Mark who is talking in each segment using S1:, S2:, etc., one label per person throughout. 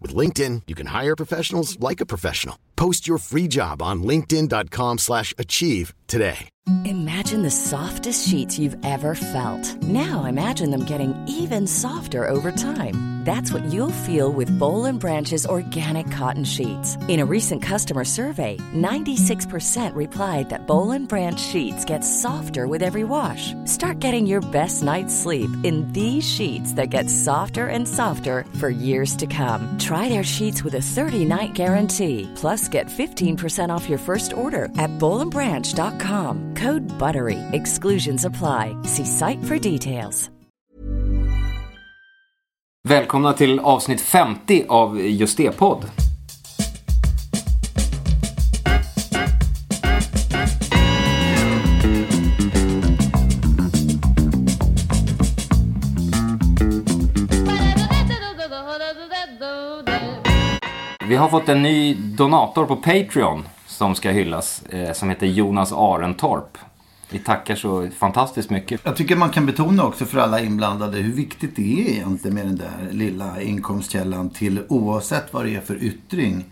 S1: With LinkedIn, you can hire professionals like a professional. Post your free job on linkedin.com slash achieve today.
S2: Imagine the softest sheets you've ever felt. Now imagine them getting even softer over time. That's what you'll feel with Bowl Branch's organic cotton sheets. In a recent customer survey, 96% replied that Bowl Branch sheets get softer with every wash. Start getting your best night's sleep in these sheets that get softer and softer for years to come. Their sheets with a 30-night guarantee. Plus, get 15% off your first order at bowlandbranch.com. Code BUTTERY. Exclusions apply. See site for details.
S3: Välkomna till avsnitt 50 av Just det-podd. Vi har fått en ny donator på Patreon som ska hyllas, eh, som heter Jonas Arentorp. Vi tackar så fantastiskt mycket.
S4: Jag tycker man kan betona också för alla inblandade hur viktigt det är egentligen med den där lilla inkomstkällan till oavsett vad det är för yttring.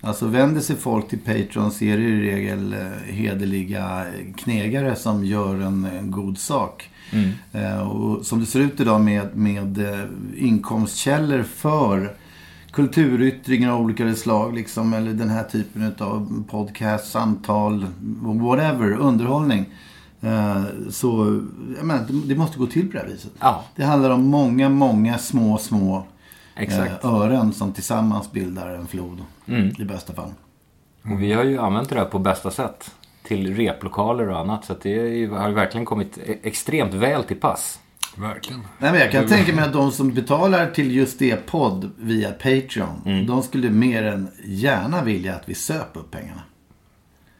S4: Alltså vänder sig folk till Patreon så är det i regel eh, hederliga knegare som gör en, en god sak.
S3: Mm.
S4: Eh, och som det ser ut idag med, med eh, inkomstkällor för kulturyttringar av olika slag. Liksom, eller den här typen av podcast, samtal, whatever, underhållning. Eh, så jag menar, det- måste gå till på det här viset.
S3: Ja.
S4: Det handlar om många, många små, små
S3: Exakt.
S4: eh, ören som tillsammans bildar en flod.
S3: Mm.
S4: I bästa fall.
S3: Och vi har ju använt det här på bästa sätt. Till replokaler och annat. Så det ju- har verkligen kommit e- extremt väl till pass.
S5: Verkligen.
S4: Nej, men jag kan tänka mig att de som betalar till just det podd via Patreon.
S3: Mm.
S4: De skulle mer än gärna vilja att vi söp upp pengarna.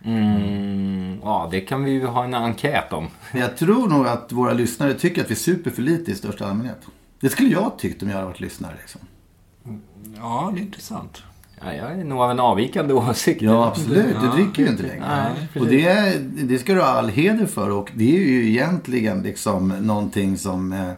S3: Mm, ja, det kan vi ju ha en enkät om.
S4: Jag tror nog att våra lyssnare tycker att vi super för lite i största allmänhet. Det skulle jag tyckt om jag hade varit lyssnare. Liksom.
S5: Ja, det är intressant.
S3: Ja, jag är nog av en avvikande åsikt.
S4: Ja, absolut. Du dricker ju inte längre.
S3: Nej,
S4: och det, det ska du ha all heder för. Och det är ju egentligen liksom någonting som eh,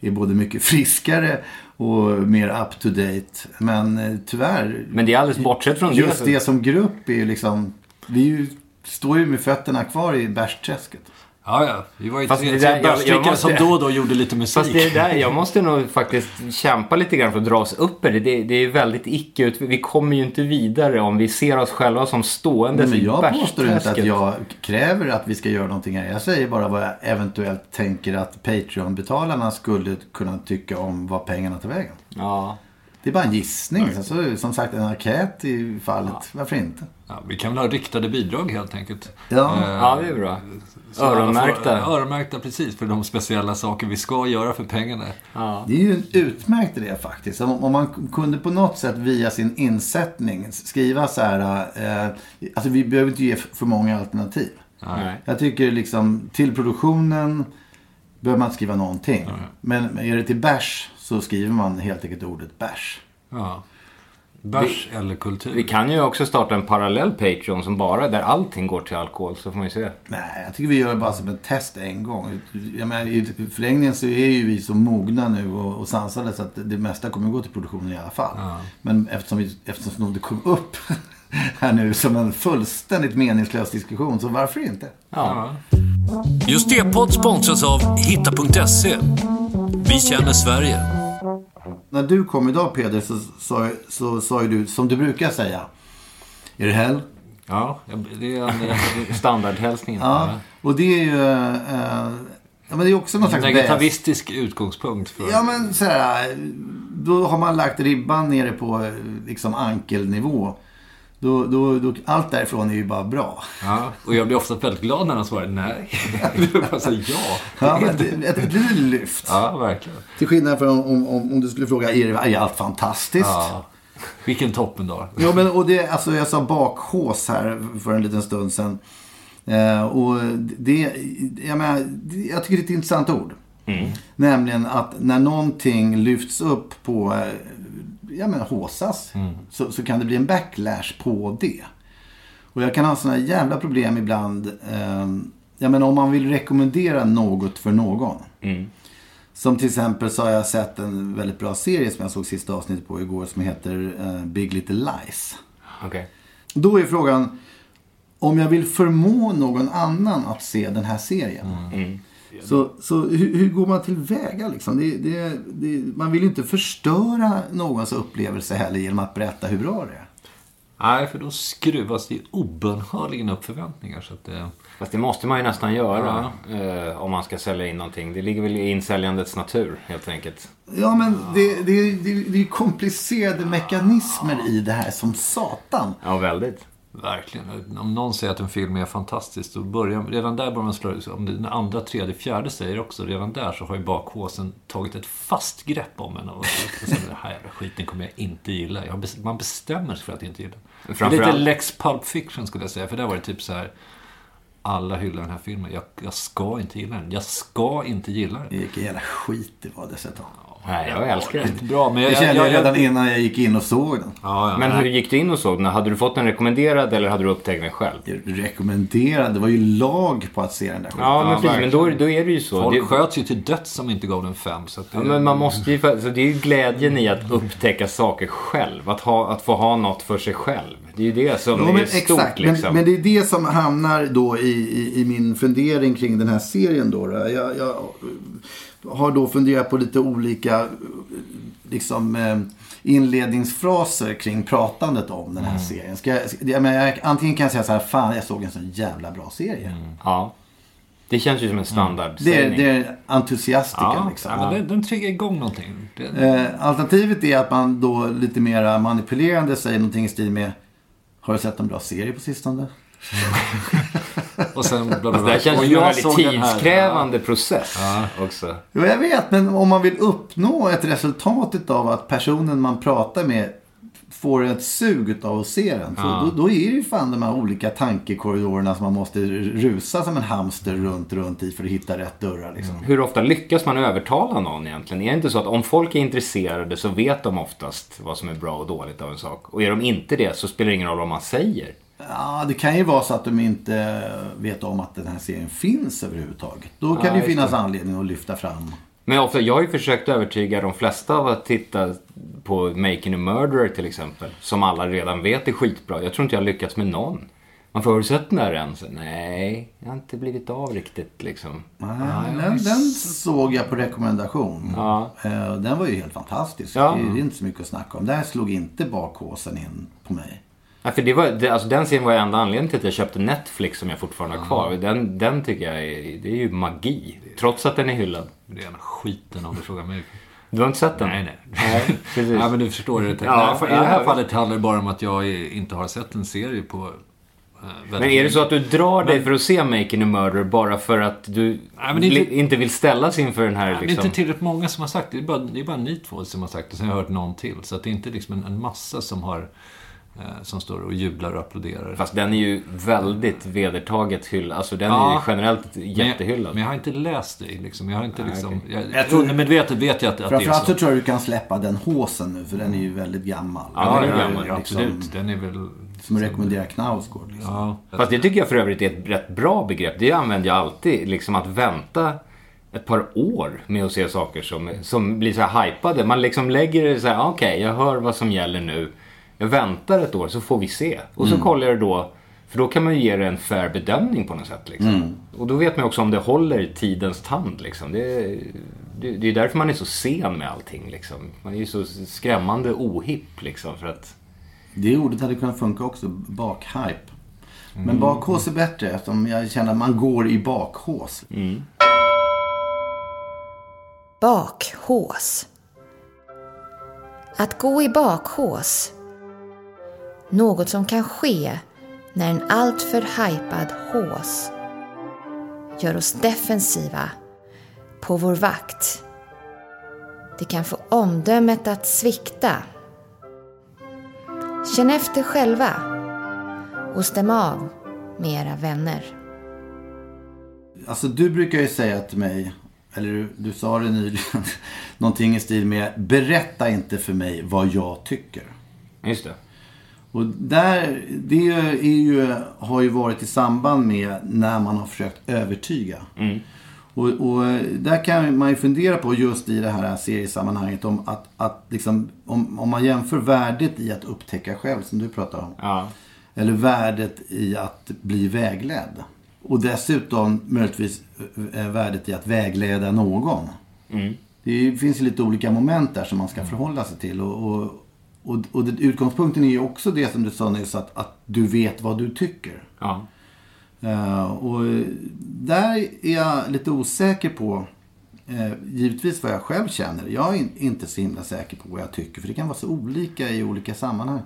S4: är både mycket friskare och mer up to date. Men eh, tyvärr.
S3: Men det är alldeles bortsett från
S4: Just
S3: det.
S4: det som grupp är ju liksom. Vi står ju med fötterna kvar i bärsträsket.
S5: Ja, ja. Vi var ju
S3: Fast
S5: tre,
S3: det
S5: tre
S3: där- jag- måste-
S5: som då och då gjorde lite musik.
S3: Fast det är där, jag måste nog faktiskt kämpa lite grann för att dra oss upp i det. Det, det är väldigt icke ut. Vi kommer ju inte vidare om vi ser oss själva som ståendes
S4: Men jag påstår inte att jag kräver att vi ska göra någonting här. Jag säger bara vad jag eventuellt tänker att Patreon-betalarna skulle kunna tycka om vad pengarna tar vägen.
S3: Ja.
S4: Det är bara en gissning. Alltså, som sagt, en enkät i fallet. Varför inte?
S5: Ja, vi kan väl ha riktade bidrag helt enkelt.
S4: Ja.
S5: Eh,
S3: ja, det är bra.
S5: så alla får-
S3: Öronmärkta.
S5: Öronmärkta, precis. För de speciella saker vi ska göra för pengarna.
S3: Ja.
S4: Det är ju en utmärkt idé faktiskt. Om, om man kunde på något sätt via sin insättning skriva så här. Eh, alltså vi behöver inte ge för många alternativ.
S3: Nej.
S4: Jag tycker liksom till produktionen behöver man inte skriva någonting. Men men är det till bärs så skriver man helt enkelt ordet bärs.
S5: Ja. Bärs eller kultur.
S3: Vi kan ju också starta en parallell Patreon som bara, där allting går till alkohol. Så får man ju se.
S4: Nej, jag tycker vi gör det bara som ett test en gång. Jag menar, I förlängningen så är ju vi så mogna nu och, och sansade så att det mesta kommer att gå till produktionen i alla fall. Men eftersom, vi, eftersom det kom upp här nu som en fullständigt meningslös diskussion så varför inte?
S3: Ja.
S6: Just det podd sponsras av Hitta.se. Vi känner Sverige.
S4: När du kom idag Peder så sa så, ju du som du brukar säga. Är det hell?
S3: Ja, det är en standardhälsning.
S4: Ja. Och det är ju... eh, ja, men det är också någon slags väs-
S5: Negativistisk utgångspunkt för...
S4: Ja men så här, då har man lagt ribban nere på eh, liksom ankelnivå. Då, då, då, allt därifrån är ju bara bra.
S5: Ja, och jag blir ofta väldigt glad när han svarar nej. Bara så, ja.
S4: Ja, men ett, ett litet lyft.
S5: Ja, verkligen.
S4: Till skillnad från om, om, om du skulle fråga, är, det, är allt fantastiskt?
S5: Ja. Vilken toppendag.
S4: Ja, men och det, alltså jag sa bakhås här för en liten stund sedan. Eh, och det, jag, menar, jag tycker det är ett intressant ord. Nämligen att när någonting lyfts upp på eh, jag menar, håsas så, så kan det bli en backlash på det. Och jag kan ha sådana jävla problem ibland. Eh, jag menar om man vill rekommendera något för någon. Som till exempel så har jag sett en väldigt bra serie som jag såg sista avsnittet på igår som heter eh, Big Little Lies.
S3: Okej.
S4: Då är frågan om jag vill förmå någon annan att se den här serien. Så, så hur, hur går man tillväga liksom? Det, det, det, man vill ju inte förstöra någons upplevelse heller genom att berätta hur bra det är.
S5: Nej, för då skruvas det ju obönhörligen upp förväntningar. Så att det...
S3: Fast det måste man ju nästan göra eh, om man ska sälja in någonting. Det ligger väl i insäljandets natur helt enkelt.
S4: Ja, men det, det, det, det är komplicerade mekanismer i det här som satan.
S3: Ja, väldigt.
S5: Verkligen. Om någon säger att en film är fantastisk, då börjar, redan där börjar man slå Om det, den andra, tredje, fjärde säger också, redan där så har ju bakhåsen tagit ett fast grepp om en. Och, säger, den här jävla skiten kommer jag inte gilla. Jag, man bestämmer sig för att inte gilla. Det är lite
S3: Framförallt-
S5: Lex Pulp Fiction skulle jag säga, för där var det typ så här. Alla hyllar den här filmen. Jag, jag ska inte gilla den. Jag ska inte gilla den.
S4: Vilken jävla skit det var dessutom.
S3: Nej, jag älskar det.
S5: Riktigt bra, men jag...
S4: Det kände jag
S5: jag,
S4: redan innan jag gick in och såg den.
S5: Ja, ja,
S3: Men
S5: nej.
S3: hur gick du in och såg den? Hade du fått den rekommenderad eller hade du upptäckt den själv?
S4: Rekommenderad. Det var ju lag på att se den där skiten.
S3: Ja, men
S5: Ja,
S3: precis. Men då, då är det ju så.
S5: Folk
S3: det,
S5: sköts ju till döds som inte gav den fem. Så att det,
S3: ja, men man måste ju, så det är ju glädjen i att upptäcka saker själv. Att, ha, att få ha något för sig själv. Det är ju det som
S4: Ja,
S3: är
S4: men
S3: stort
S4: exakt.
S3: liksom.
S4: Men, men det är det som hamnar då i, i, i min fundering kring den här serien. Då, då. Jag, jag har då funderat på lite olika liksom, eh, inledningsfraser kring pratandet om den här
S3: Mm.
S4: serien. Ska jag, jag, menar, jag, antingen kan jag säga så här, fan jag såg en så jävla bra serie.
S3: Ja. Det känns ju som en standard
S4: Det, är, det är entusiastiken
S5: ja,
S4: liksom.
S5: ja, den, den triggar igång någonting. Det,
S4: Eh, alternativet är att man då lite mer manipulerande säger någonting i stil med Har du sett en bra serie på sistone?
S5: Och sen bla, bla, bla.
S3: det här känns
S5: Och
S3: ju en väldigt
S5: den här.
S3: tidskrävande process också.
S4: Jo, jag vet, men om man vill uppnå ett resultat av att personen man pratar med får ett sug av att se den. Så då, då är det ju fan de här olika tankekorridorerna som man måste rusa som en hamster runt, runt i för att hitta rätt dörrar. Liksom.
S3: Hur ofta lyckas man övertala någon egentligen? Är det inte så att om folk är intresserade så vet de oftast vad som är bra och dåligt av en sak? Och är de inte det så spelar det ingen roll vad man säger.
S4: Ja, det kan ju vara så att de inte vet om att den här serien finns överhuvudtaget. Då kan
S3: Ja,
S4: det ju finnas
S3: det.
S4: anledning att lyfta fram.
S3: Men ofta, jag har ju försökt övertyga de flesta av att titta på Making a Murderer till exempel. Som alla redan vet är skitbra. Jag tror inte jag har lyckats med någon. Man får, har du sett den där än? Så, nej, jag har inte blivit av riktigt liksom.
S4: Nej, den, den såg jag på rekommendation.
S3: Ja.
S4: Eh, Den var ju helt fantastisk.
S3: Ja.
S4: Det är inte så mycket att snacka om. Där slog inte bakhåsen in på mig.
S3: Ja, för det var, det, alltså den serien var ju enda anledningen till att jag köpte Netflix som jag fortfarande har kvar. Den, den tycker jag är, det är ju magi. Trots att den är hyllad.
S5: Rena skiten om du frågar mig.
S3: Du har inte sett den?
S5: Nej, nej.
S3: Nej, precis.
S5: Nej, men du förstår det.
S3: Ja,
S5: nej, I
S3: ja,
S5: det här
S3: ja.
S5: fallet handlar det bara om att jag är- inte har sett en serie på eh,
S3: Men är det så att du drar dig för att se Making a Murderer bara för att du
S5: Nej, men det är inte-
S3: inte vill ställas inför den här
S5: Det är
S3: liksom...
S5: inte tillräckligt många som har sagt det. Det är bara, det är bara ni två som har sagt det. Sen har jag hört någon till. Så att det är inte liksom en, en massa som har som står och jublar och applåderar.
S3: Fast den är ju väldigt vedertaget hyllad. Alltså den är
S5: Ja.
S3: ju generellt
S5: men, jag,
S3: jättehyllad.
S5: men jag har inte läst det. Liksom. Jag har inte liksom...
S3: okej.
S5: Jag,
S4: Jag tror-
S5: undermedvetet vet jag att, att det är
S4: Framförallt
S5: så.
S4: så tror jag du kan släppa den håsen nu. För den är ju väldigt gammal.
S3: Ja,
S4: Den
S3: är
S4: ju
S3: gammal,
S4: liksom
S5: absolut. Den är väl...
S4: Som att rekommendera Knausgård. Liksom.
S5: Ja.
S3: Fast det tycker jag för övrigt är ett rätt bra begrepp. Det använder jag alltid. Liksom att vänta ett par år med att se saker som, som blir så här hypade. Man liksom lägger det så här, okej, jag hör vad som gäller nu. Jag väntar ett år så får vi se. Och så kollar jag då, för då kan man ju ge det en fair bedömning på något sätt. Liksom. Och då vet man också om det håller i tidens tand. Liksom. Det, är- det, det är därför man är så sen med allting. Liksom. Man är ju så skrämmande ohipp liksom. För att,
S4: Det ordet hade kunnat funka också. Bakhype. Men bakhås är bättre eftersom jag känner att man går i bakhås.
S7: Bakhås. Att gå i bakhås. Något som kan ske när en alltför hypad hås gör oss defensiva på vår vakt. Det kan få omdömet att svikta. Känn efter själva och stäm av med era vänner.
S4: alltså du brukar ju säga till mig, eller du, du sa det nyligen, någonting i stil med berätta inte för mig vad jag tycker.
S3: Just det.
S4: Och där, det är ju, har ju varit i samband med när man har försökt övertyga. Och, och där kan man ju fundera på just i det här seriesammanhanget om att, att liksom, om, om man jämför värdet i att upptäcka själv som du pratar om.
S3: Ja.
S4: Eller värdet i att bli vägledd. Och dessutom möjligtvis eh, värdet i att vägleda någon. Det finns ju lite olika moment där som man ska förhålla sig till. Och, och, och, och det, utgångspunkten är ju också det som du sa nyss, att, att du vet vad du tycker.
S3: Ja.
S4: Eh, och där är jag lite osäker på, eh, givetvis vad jag själv känner. Jag är in, inte så himla säker på vad jag tycker, för det kan vara så olika i olika sammanhang.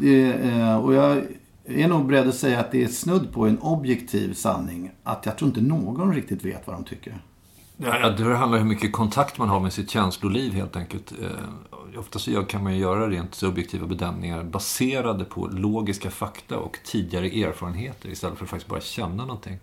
S4: Det, eh, och jag är nog beredd att säga att det är snudd på en objektiv sanning. Att jag tror inte någon riktigt vet vad de tycker.
S5: Ja, det handlar om hur mycket kontakt man har med sitt känsloliv helt enkelt. Eh, ofta så gör- kan man ju göra rent subjektiva bedömningar baserade på logiska fakta och tidigare erfarenheter istället för att faktiskt bara känna någonting.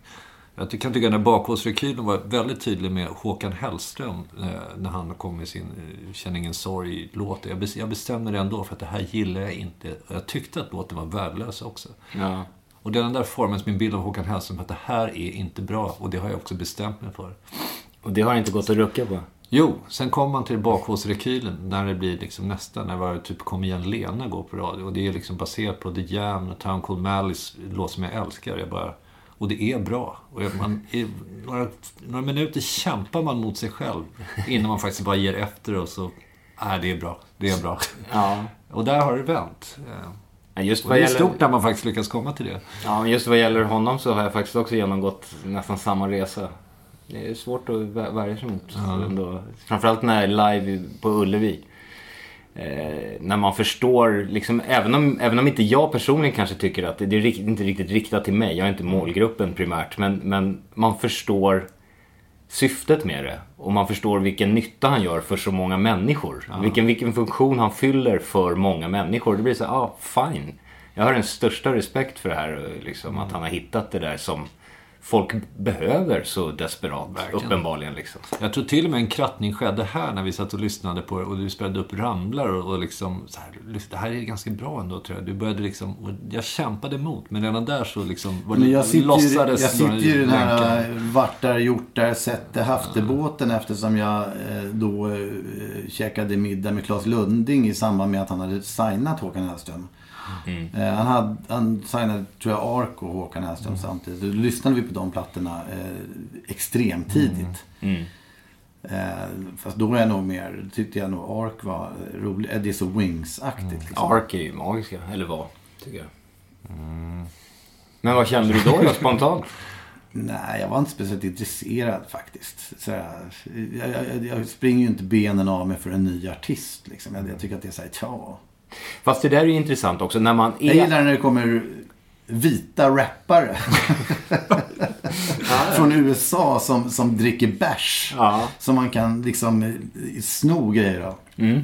S5: Jag kan tycka att den bakhållsrekylen var väldigt tydlig med Håkan Hellström eh, när han kom med sin eh, Känn ingen sorg-låt. Jag, bes- jag bestämde det ändå för att det här gillar jag inte. Jag tyckte att låten var värdelös också.
S3: Ja.
S5: Och det är den där formen som min bild av Håkan Hellström att det här är inte bra och det har jag också bestämt mig för.
S3: Och det har inte gått att rucka på.
S5: Jo, sen kommer man till bakhållsrekylen när det blir liksom nästa, när var typ Kom igen Lena går på radio. Och det är liksom baserat på The Jam och Town Called Malice, låt som jag älskar. Jag bara, och det är bra. Och man, i några, några minuter kämpar man mot sig själv innan man faktiskt bara ger efter och så, nej det är bra, det är bra.
S3: Ja.
S5: Och där har det vänt.
S3: Just
S5: Och
S3: vad
S5: det är
S3: gäller,
S5: stort när man faktiskt lyckas komma till det.
S3: ja, men just vad gäller honom så har jag faktiskt också genomgått nästan samma resa. Det är svårt att vä- värja sig mot. Ändå. Framförallt när live på Ullevi. Eh, när man förstår, liksom, även, om, även om inte jag personligen kanske tycker att det, det är rikt, inte riktigt riktat till mig. Jag är inte målgruppen primärt. Men, men man förstår syftet med det. Och man förstår vilken nytta han gör för så många människor. Vilken, vilken funktion han fyller för många människor. Det blir så här, ah, fine. Jag har den största respekt för det här. Liksom, Att han har hittat det där som folk behöver så desperat.
S5: Verkligen.
S3: Uppenbarligen liksom.
S5: Jag tror till och med en krattning skedde här när vi satt och lyssnade på det och du spelade upp Ramlar och, och liksom så här, det här är ganska bra ändå tror jag. Du började liksom, och jag kämpade emot men redan där så liksom var det,
S4: Men jag sitter, ju, jag sitter ju i den här vart där, gjort där, sett det, haft det båten eftersom jag eh, då eh, käkade middag med Claes Lunding i samband med att han hade signat Håkan Hellström. Eh, han, hade, han signade, tror jag, Ark och Håkan Hellström samtidigt. Då lyssnade vi på de plattorna eh, extremt tidigt. Eh, fast då var jag nog mer, tyckte jag nog Ark var rolig. Eh, Det är så Wings-aktigt. Liksom.
S3: Ark är ju magiska, eller vad, tycker jag. Men vad kände du då, då spontant?
S4: Nej, jag var inte speciellt intresserad faktiskt. Så jag, jag, jag, jag springer ju inte benen av mig för en ny artist. Liksom. Jag, jag tycker att det är så här, tja.
S3: Fast det där är ju intressant också när man är...
S4: Jag gillar när det kommer vita rappare. Från USA som, som dricker bärs.
S3: Ja.
S4: Som man kan liksom eh, sno grejer av.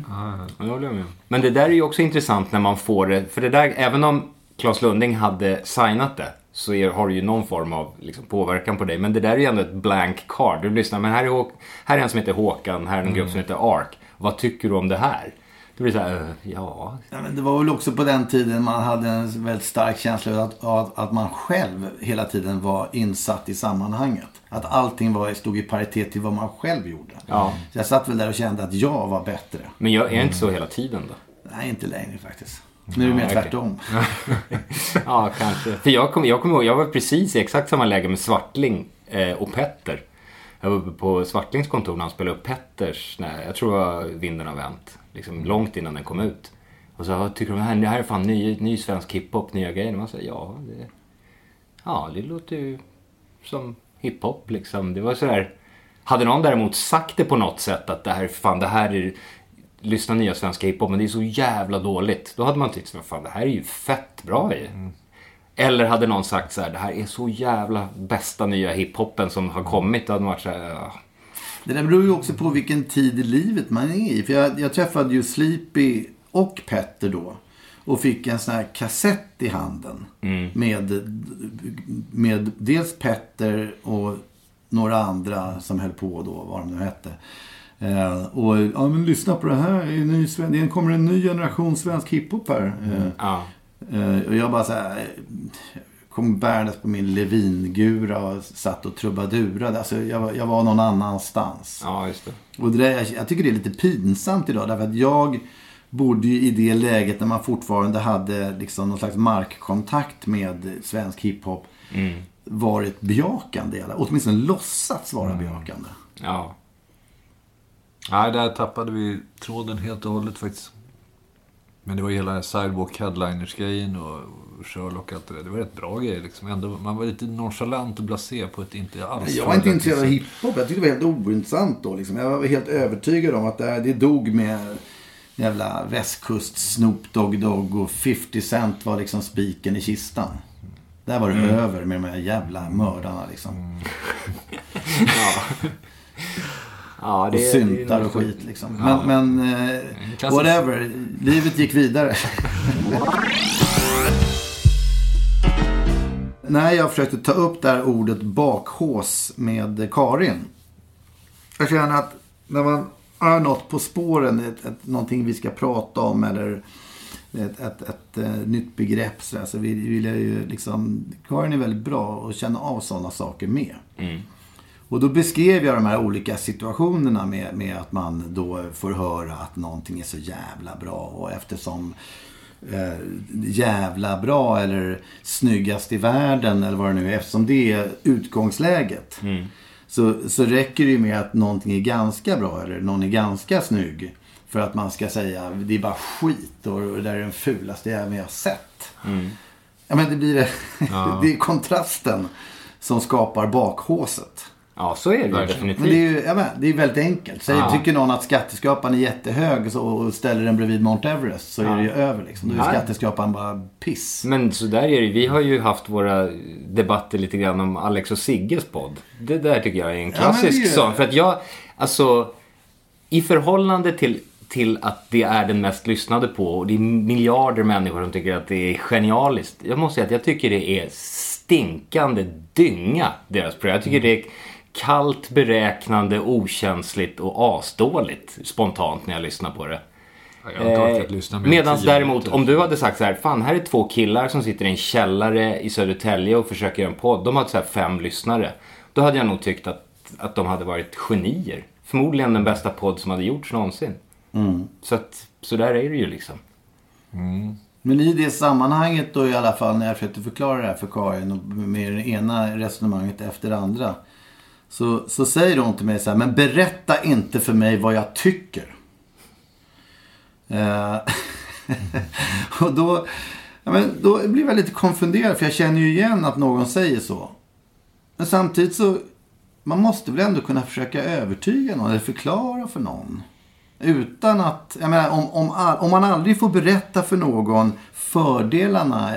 S3: Ja, det håller jag med. Men det där är ju också intressant när man får det. För det där, även om Claes Lunding hade signat det. Så är, har det ju någon form av liksom, påverkan på dig. Men det där är ju ändå ett blank card. Du lyssnar, men här är, här är en som heter Håkan. Här är en grupp som heter Ark. Vad tycker du om det här? Då blir det så här, eh, ja.
S4: Ja, men det var väl också på den tiden man hade en väldigt stark känsla av att, av att man själv hela tiden var insatt i sammanhanget. Att allting var, stod i paritet till vad man själv gjorde.
S3: Ja.
S4: Så jag satt väl där och kände att jag var bättre.
S3: Men jag, är det inte så hela tiden då?
S4: Nej, inte längre faktiskt. Nu är det mer
S3: okej.
S4: tvärtom.
S3: Ja, kanske. För jag kommer jag kom ihåg, jag var precis i exakt samma läge med Svartling eh, och Petter. Jag var uppe på Svartlings kontor när han spelade upp Petters, när, jag tror det var Vinden har vänt. Liksom långt innan den kom ut. Och så tycker de det här, det här är fan ny, ny svensk hiphop, nya grejer. Och man säger ja, det, ja, det låter ju som hiphop liksom. Det var sådär. Hade någon däremot sagt det på något sätt att det här, fan det här är lyssna nya svenska hiphop men det är så jävla dåligt. Då hade man tyckt så fan det här är ju fett bra ju. Mm. Eller hade någon sagt så här, det här är så jävla bästa nya hiphopen som har kommit. Då hade man varit så här, ja.
S4: Det där beror ju också på vilken tid i livet man är i. För jag, jag träffade ju Sleepy och Petter då. Och fick en sån här kassett i handen. Med, med dels Petter och några andra som höll på då, vad de nu hette. Eh, och ja men lyssna på det här, det ny kommer en ny generation svensk hiphop här. Eh,
S3: Ja.
S4: Eh, och jag bara så här, kom bärandes på min Levin-gura och satt och trubadurade. Alltså jag, var- jag var någon annanstans.
S3: ja, just det.
S4: Och det där, jag, jag tycker det är lite pinsamt idag. Därför att jag bodde ju i det läget när man fortfarande hade liksom någon slags markkontakt med svensk hiphop. Varit bejakande. Eller åtminstone låtsats vara bejakande.
S3: Ja.
S5: Nej, där tappade vi tråden helt och hållet faktiskt. Men det var ju hela Sidewalk Headliners-grejen och Sherlock och allt det där. Det var rätt bra grejer liksom. Ändå, man var lite nonchalant och blasé på ett inte alls...
S4: Jag var inte intresserad av hiphop. Jag tyckte det var helt ointressant då. Liksom. Jag var helt övertygad om att det, det dog med jävla västkust Snoop Dogg Dogg och 50 Cent var liksom spiken i kistan. Där var det över med de här jävla mördarna liksom.
S3: Ja,
S4: Och
S3: det,
S4: syntar
S3: det,
S4: och skit liksom. Men, men eh, whatever. Livet gick vidare. När jag försökte ta upp det här ordet bakhås med Karin. Jag känner att när man är något på spåren, ett, ett, någonting vi ska prata om eller ett, ett, ett, eh, nytt begrepp så, där, så vill, vill jag ju liksom... Karin är väldigt bra att känna av sådana saker med. Och då beskrev jag de här olika situationerna med, med att man då får höra att någonting är så jävla bra. Och eftersom eh, jävla bra eller snyggast i världen eller vad det nu är. Eftersom det är utgångsläget. Så, så räcker det ju med att någonting är ganska bra eller någon är ganska snygg. För att man ska säga det är bara skit och det där är den fulaste jäveln jag har sett. Ja men det blir det. det är kontrasten som skapar bakhåset.
S3: Ja, så är det ju definitivt.
S4: Men det är ju ja, men, det är väldigt enkelt. Säg,
S3: Ja.
S4: Tycker någon att skatteskrapan är jättehög så, och ställer den bredvid Mount Everest så är det ju över liksom. Då är
S3: Ja.
S4: skatteskrapan bara piss.
S3: Men så där är det Vi har ju haft våra debatter lite grann om Alex och Sigges podd. Det där tycker jag är en klassisk
S4: ju-
S3: sån. För att jag, alltså, i förhållande till, till att det är den mest lyssnade på och det är miljarder människor som tycker att det är genialiskt. Jag måste säga att jag tycker det är stinkande dynga, deras program. Jag tycker det är kallt, beräknande, okänsligt och asdåligt spontant när jag lyssnar på det.
S5: Än
S3: Medan Eh, däremot om du hade sagt så här, fan här är två killar som sitter i en källare i Södertälje och försöker göra en podd. De har så här fem lyssnare. Då hade jag nog tyckt att, att de hade varit genier. Förmodligen den bästa podd som hade gjorts någonsin. Så att, så där är det ju liksom.
S4: Men i det sammanhanget då i alla fall när jag försökte förklara det här för Karin med det ena resonemanget efter det andra. Så, så säger hon till mig så här, men berätta inte för mig vad jag tycker. Eh, och då, ja, men då blir jag lite konfunderad för jag känner ju igen att någon säger så. Men samtidigt så, man måste väl ändå kunna försöka övertyga någon eller förklara för någon. Utan att, jag menar om, om, all, om man aldrig får berätta för någon fördelarna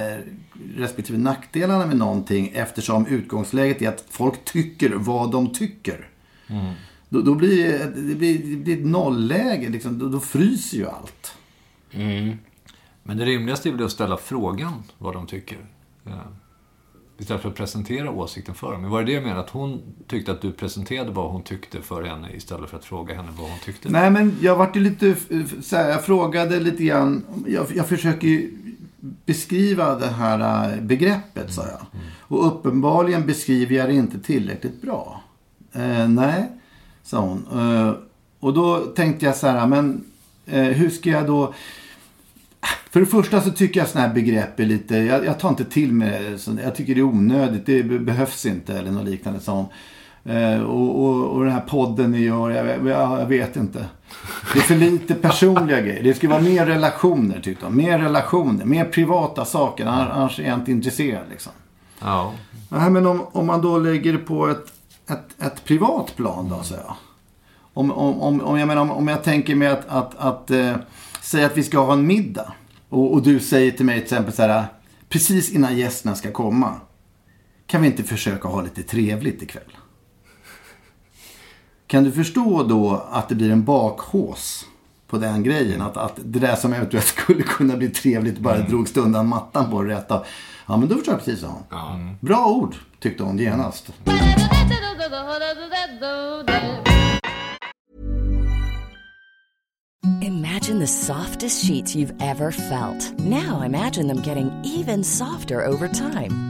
S4: respektive nackdelarna med någonting eftersom utgångsläget är att folk tycker vad de tycker. Då, då blir det, blir, det blir ett nollläge, liksom, då, då fryser ju allt.
S5: Men det rimligaste är väl att ställa frågan vad de tycker. Ja. Istället för att presentera åsikten för dem. Men var det det jag menade? Att hon tyckte att du presenterade vad hon tyckte för henne istället för att fråga henne vad hon tyckte?
S4: Nej, men jag vart ju lite eh, så här, jag frågade lite grann. Jag, jag försöker ju beskriva det här eh, begreppet, sa jag. Och uppenbarligen beskriver jag det inte tillräckligt bra. Eh, nej, sa hon. Eh, och då tänkte jag så här, men eh, hur ska jag då... För det första så tycker jag sådana här begrepp är lite, jag, jag tar inte till mig det. Jag tycker det är onödigt, det be- behövs inte eller något liknande sånt. Eh, och, och, och den här podden ni gör, jag, jag, jag vet inte. Det är för lite personliga grejer. Det ska vara mer relationer tyckte de. Mer relationer, mer privata saker. Annars, är jag inte intresserad liksom.
S5: Ja.
S4: Nej, men om, om man då lägger det på ett, ett, ett privat plan då, så jag. Om, om, om, om, jag menar, om, om jag tänker mig att, att, att eh, säga att vi ska ha en middag. Och, och du säger till mig till exempel så här, precis innan gästerna ska komma. Kan vi inte försöka ha lite trevligt ikväll? Kan du förstå då att det blir en bakhås på den grejen. Att, att det där som eventuellt skulle kunna bli trevligt bara
S3: Mm.
S4: drogs undan mattan på det rätta. Ja, men då förstår jag precis, sa hon. Bra ord, tyckte hon genast.
S2: Imagine the softest sheets you've ever felt. Now imagine them getting even softer over time.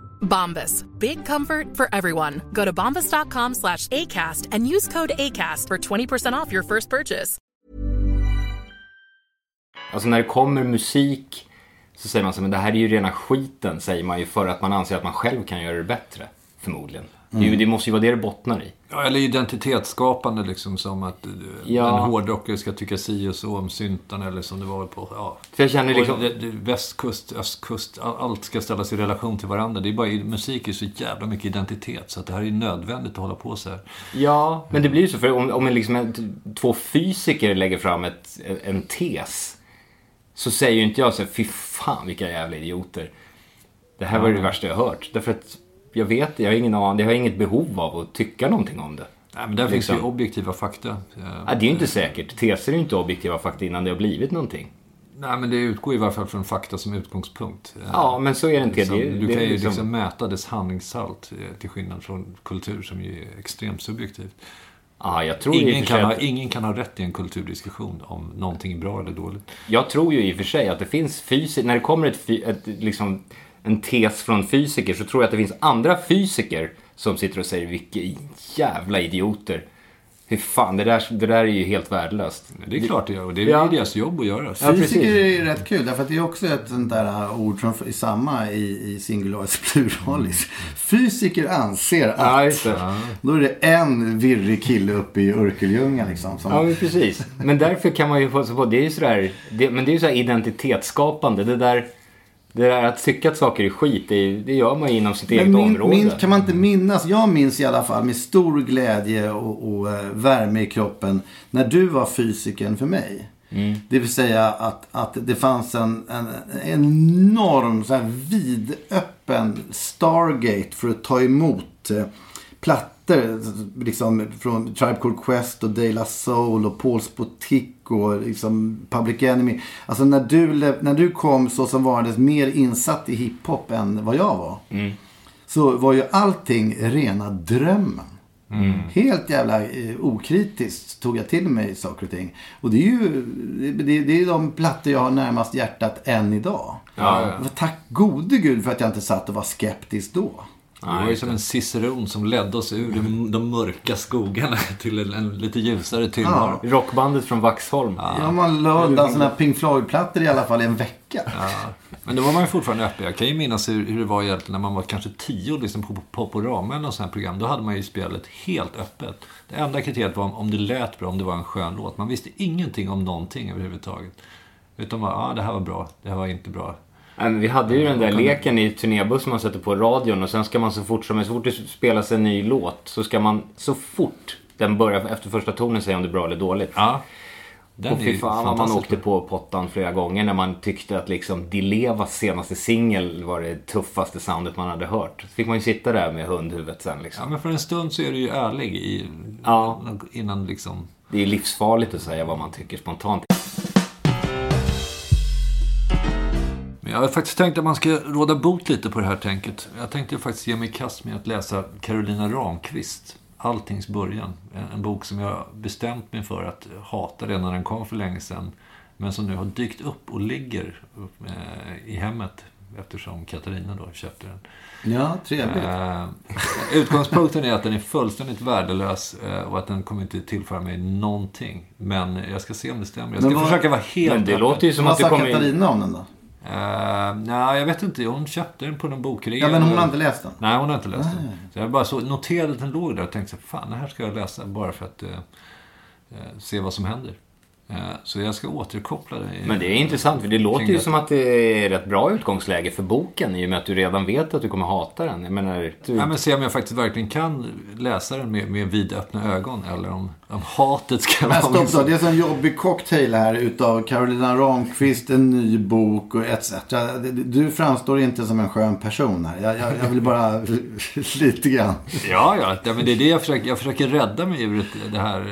S8: Bombas. Big comfort for everyone. Go to bombas.com slash ACAST and use code ACAST for 20% off your first purchase.
S3: Alltså när det kommer musik så säger man så men det här är ju rena skiten säger man ju för att man anser att man själv kan göra det bättre. Förmodligen. Ju, det måste ju vara det det bottnar i.
S5: Ja, eller identitetsskapande liksom som att eh,
S3: Ja.
S5: en hårdrockare ska tycka si och så om syntarna eller som det var på... Ja.
S3: För jag känner liksom-
S5: Och det, det, västkust, östkust, all- allt ska ställas i relation till varandra. Det är bara, musik är så jävla mycket identitet så att det här är nödvändigt att hålla på så här.
S3: Ja, men det blir ju så. För om, om en liksom en, två fysiker lägger fram ett, en tes så säger ju inte jag så här, fy fan vilka jävla idioter. Det här var det värsta jag hört. Därför att jag vet, jag har ingen aning, jag har inget behov av att tycka någonting om det.
S5: Nej, men där finns
S3: Liksom.
S5: ju objektiva fakta.
S3: Ja, det är ju inte säkert. Teser är ju inte objektiva fakta innan det har blivit någonting.
S5: Nej, men det utgår i varje fall från fakta som utgångspunkt.
S3: Ja, men så är det inte.
S5: Liksom,
S3: Det-
S5: du
S3: det är
S5: kan ju
S3: liksom-
S5: liksom mäta dess handlingshalt eh, till skillnad från kultur som ju är extremt subjektivt.
S3: Ja, jag tror
S5: Ingen kan, ha,
S3: att-
S5: ingen kan ha rätt i en kulturdiskussion om någonting är bra eller dåligt.
S3: Jag tror ju i och för sig att det finns fysiker, när det kommer ett, ett, liksom, en tes från fysiker så tror jag att det finns andra fysiker som sitter och säger vilka jävla idioter. Hur fan, det där, det där är ju helt värdelöst.
S5: Det är klart det gör och det är
S3: Ja.
S5: deras jobb att göra.
S3: Ja.
S4: Fysiker är ju rätt kul, därför att det är också ett sånt där ord som är samma i, i singularis pluralis. Fysiker anser att...
S3: Ja.
S4: Då är det en virrig kille uppe i Örkelljunga liksom. Som,
S3: Ja, men precis. Men därför kan man ju få det är ju sådär, det, men det är ju sådär identitetsskapande. Det där, det där att tycka att saker är skit, det, det gör man ju inom sitt eget
S4: min,
S3: område.
S4: min, kan man inte minnas, jag minns i alla fall med stor glädje och, och eh, värme i kroppen när du var fysikern för mig.
S3: Mm.
S4: Det vill säga att, att det fanns en, en enorm så här vidöppen Stargate för att ta emot eh, plattor liksom, från Tribe Called Quest och De La Soul och Paul Spotik och liksom Public Enemy. Alltså när du, när du kom så som varandes mer insatt i hiphop än vad jag var. Så var ju allting rena drömmen. Helt jävla eh, okritiskt tog jag till mig saker och ting. Och det är ju det, det är de plattor jag har närmast hjärtat än idag.
S3: Ja,
S4: Tack gode gud för att jag inte satt och var skeptisk då.
S5: Det var ju som en ciceron som ledde oss ur de, de mörka skogarna till en, en lite ljusare tillvaro.
S3: Rockbandet från Vaxholm.
S4: Ja, man la undan sådana Pink Floyd-plattor i alla fall i en vecka.
S5: Men då var man ju fortfarande öppen. Jag kan ju minnas hur, hur det var egentligen när man var kanske tio och liksom på Poporama eller något sånt här program. Då hade man ju spelet helt öppet. Det enda kriteriet var om, om det lät bra, om det var en skön låt. Man visste ingenting om någonting överhuvudtaget. Utan bara, ah, det här var bra, det här var inte bra.
S3: Men Vi hade ju den där leken i turnébussen man sätter på radion och sen ska man så fort som så fort det spelas en ny låt så ska man så fort den börjar efter första tonen säga om det är bra eller dåligt.
S5: Ja. Den
S3: och fy fan vad man åkte på pottan flera gånger när man tyckte att liksom Dilevas senaste singel var det tuffaste soundet man hade hört. Så fick man ju sitta där med hundhuvudet sen liksom.
S5: Ja, men för en stund så är du ju ärlig i,
S3: Ja.
S5: innan liksom...
S3: Det är livsfarligt att säga vad man tycker spontant.
S5: Jag har faktiskt tänkt att man ska råda bot lite på det här tänket. Jag tänkte faktiskt ge mig i kast med att läsa Carolina Ramqvist. Alltings början. En, bok som jag bestämt mig för att hata redan när den kom för länge sedan. Men som nu har dykt upp och ligger eh, i hemmet. Eftersom Katarina då köpte den.
S4: Ja, trevligt.
S5: Eh, utgångspunkten är att den är fullständigt värdelös eh, och att den kommer inte tillföra mig någonting. Men jag ska se om det stämmer. Jag ska
S4: vad-
S5: försöka vara helt
S3: Men det
S5: öppen.
S3: låter ju som
S4: Vad
S3: att det
S4: sa
S3: kommer in...
S4: Katarina om den då?
S5: Uh, nej, jag vet inte. Hon köpte den på någon bokrea.
S4: Ja, men hon har inte läst den?
S5: Nej, hon har inte läst den. Så jag bara så noterade att den låg där och tänkte så fan, det här ska jag läsa bara för att eh, eh, se vad som händer. Eh, så jag ska återkoppla det. i-
S3: Men det är intressant för det låter ju
S5: det.
S3: som att det är rätt bra utgångsläge för boken i och med att du redan vet att du kommer hata den. Jag menar, du...
S5: Ja, men se om jag faktiskt verkligen kan läsa den med, med vidöppna ögon eller om, om hatet ska
S4: Men
S5: vara
S4: stopp då, det är en jobbig cocktail här utav Carolina Ramqvist, en ny bok och etc. Du framstår inte som en skön person här. Jag, jag, jag vill bara lite grann.
S5: Ja, ja. ja men det är det jag försöker, jag försöker rädda mig ur det här eh,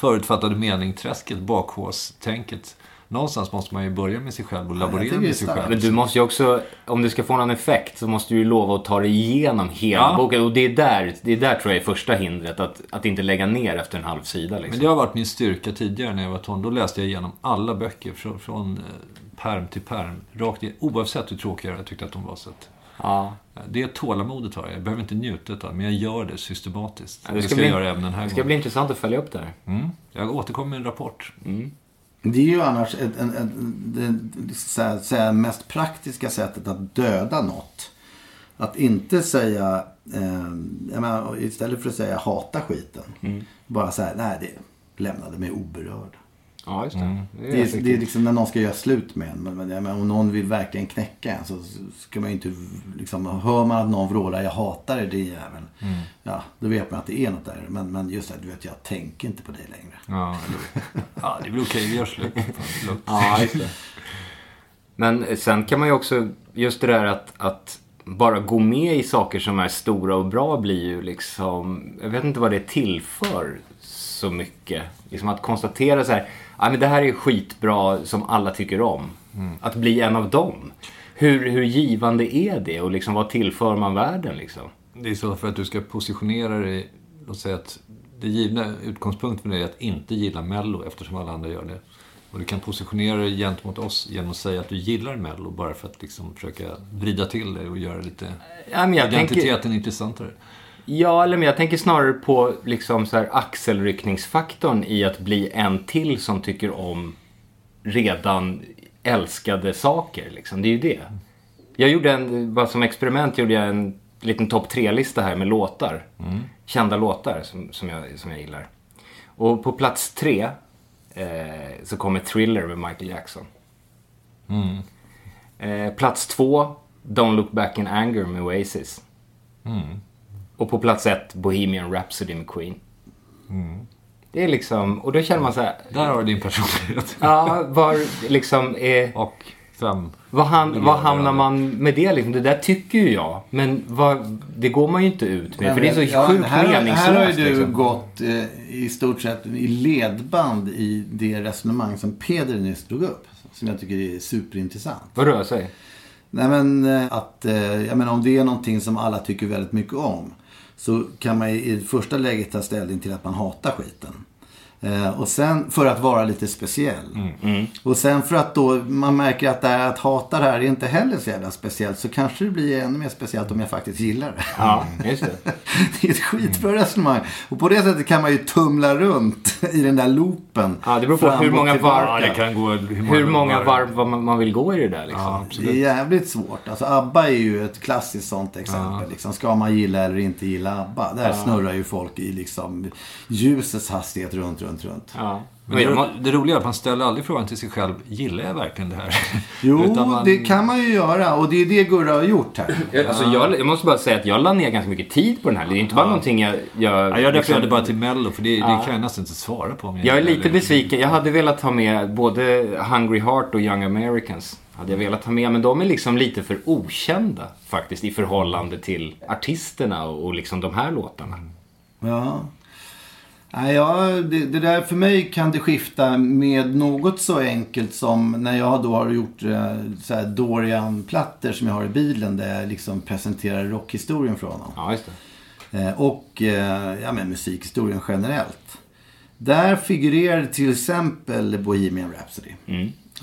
S5: förutfattade meningträsket, bakhåstänket. Någonstans måste man ju börja med sig själv och laborera med sig själv.
S3: Men du måste ju också, om det ska få någon effekt, så måste du ju lova att ta dig igenom hela
S5: Ja.
S3: boken. Och det är, där, det är där tror jag är första hindret, att, att inte lägga ner efter en halv sida. Liksom.
S5: Men det har varit min styrka tidigare när jag var ton. Då läste jag igenom alla böcker från, från eh, perm till perm. Rakt in, oavsett hur tråkiga jag tyckte att de var. Så att,
S3: Ja.
S5: det tålamodet har jag. Jag behöver inte njuta av det, men jag gör det systematiskt.
S3: Ja,
S5: det, ska
S3: bli,
S5: jag göra även den här
S3: det ska
S5: gången.
S3: bli intressant att följa upp det här.
S5: Mm. Jag återkommer med en rapport.
S4: Det är ju annars ett, en, en, det så här, så här, mest praktiska sättet att döda något. Att inte säga, eh, jag menar, istället för att säga hata skiten. Bara säga, nej det lämnade mig oberörd.
S3: Ja, just det.
S5: Mm.
S3: Det är
S4: Det är,
S3: effektivt.
S4: det är liksom när någon ska göra slut med en. Men, men, om någon vill verkligen knäcka en så ska man ju inte liksom, hör man att någon vrålar jag hatar dig din jävel. Ja, då vet man att det är något där. Men, men just det, du vet jag tänker inte på dig längre.
S5: Ja, eller- ja det är väl okej. Vi gör slut.
S3: Ja, just det. Men sen kan man ju också, just det där att, att bara gå med i saker som är stora och bra blir ju liksom, jag vet inte vad det tillför så mycket. Liksom att konstatera så här, ja men det här är skitbra som alla tycker om. Att bli en av dem. Hur, hur givande är det och liksom vad tillför man världen liksom?
S5: Det är så för att du ska positionera dig, låt säga att det givna utgångspunkten dig är att inte gilla Mello eftersom alla andra gör det. Och du kan positionera dig gentemot oss genom att säga att du gillar Mello bara för att liksom försöka vrida till det och göra lite
S3: Ja,
S5: identiteten
S3: tänker,
S5: intressantare.
S3: Ja, eller men jag tänker snarare på liksom så här axelryckningsfaktorn i att bli en till som tycker om redan älskade saker. Liksom. Det är ju det. Jag gjorde en, bara som experiment gjorde jag en liten topp tre-lista här med låtar. Kända låtar som, som, jag, som jag gillar. Och på plats tre eh, så kommer Thriller med Michael Jackson. Eh, plats två, Don't Look Back in Anger med Oasis. Och på plats ett, Bohemian Rhapsody med Queen. Det är liksom, och då känner man så här,
S5: Där har du din personlighet.
S3: ja, var liksom är...
S5: Och fem.
S3: Vad, han,
S5: miljarder
S3: vad hamnar man med det liksom? Det där tycker ju jag. Men vad, det går man ju inte ut med. För det är så
S4: Ja,
S3: sjukt
S4: här,
S3: meningslöst.
S4: Här har ju du
S3: liksom.
S4: gått eh, i stort sett i ledband i det resonemang som Peder nyss drog upp. Som jag tycker är superintressant.
S3: Vad rör sig?
S4: Nej men eh, att, eh, jag menar om det är någonting som alla tycker väldigt mycket om. Så kan man i första läget ta ställning till att man hatar skiten. Eh, och sen för att vara lite speciell. Och sen för att då man märker att det här att hata det här är inte heller så jävla speciellt. Så kanske det blir ännu mer speciellt om jag faktiskt gillar det.
S3: Ja, just det.
S4: Det är ett skitbra resonemang. Och på det sättet kan man ju tumla runt i den där loopen.
S3: Ja, det beror på hur många varv-
S5: Ja, kan gå hur
S3: Hur många varv man, man vill gå i det där liksom.
S5: Ja,
S4: Det är jävligt svårt. Alltså ABBA är ju ett klassiskt sånt exempel. Liksom, ska man gilla eller inte gilla ABBA? Där snurrar ju folk i liksom ljusets hastighet runt, runt, runt, runt.
S3: Ja.
S5: Men det, det roliga är att man ställer aldrig frågan till sig själv, gillar jag verkligen det här?
S4: Jo,
S5: man-
S4: det kan man ju göra och det är det Gurra har gjort här.
S3: Jag, alltså, jag, jag måste bara säga att jag la ner ganska mycket tid på den här. Det är inte bara någonting jag... Jag,
S5: Ja, jag
S3: liksom-
S5: refererade bara till Mello, för det,
S3: Ja.
S5: det kan jag nästan inte svara på.
S3: Jag är lite
S5: eller-
S3: besviken. Jag hade velat ha med både Hungry Heart och Young Americans. Hade jag velat ha med, men de är liksom lite för okända faktiskt i förhållande till artisterna och, och liksom de här låtarna.
S4: Ja. Ja, det, det där för mig kan det skifta med något så enkelt som när jag då har gjort eh, så här Dorian-plattor som jag har i bilen där jag liksom presenterar rockhistorien från honom.
S3: Ja, just det.
S4: Eh, och eh, ja, men musikhistorien generellt. Där figurerar till exempel Bohemian Rhapsody.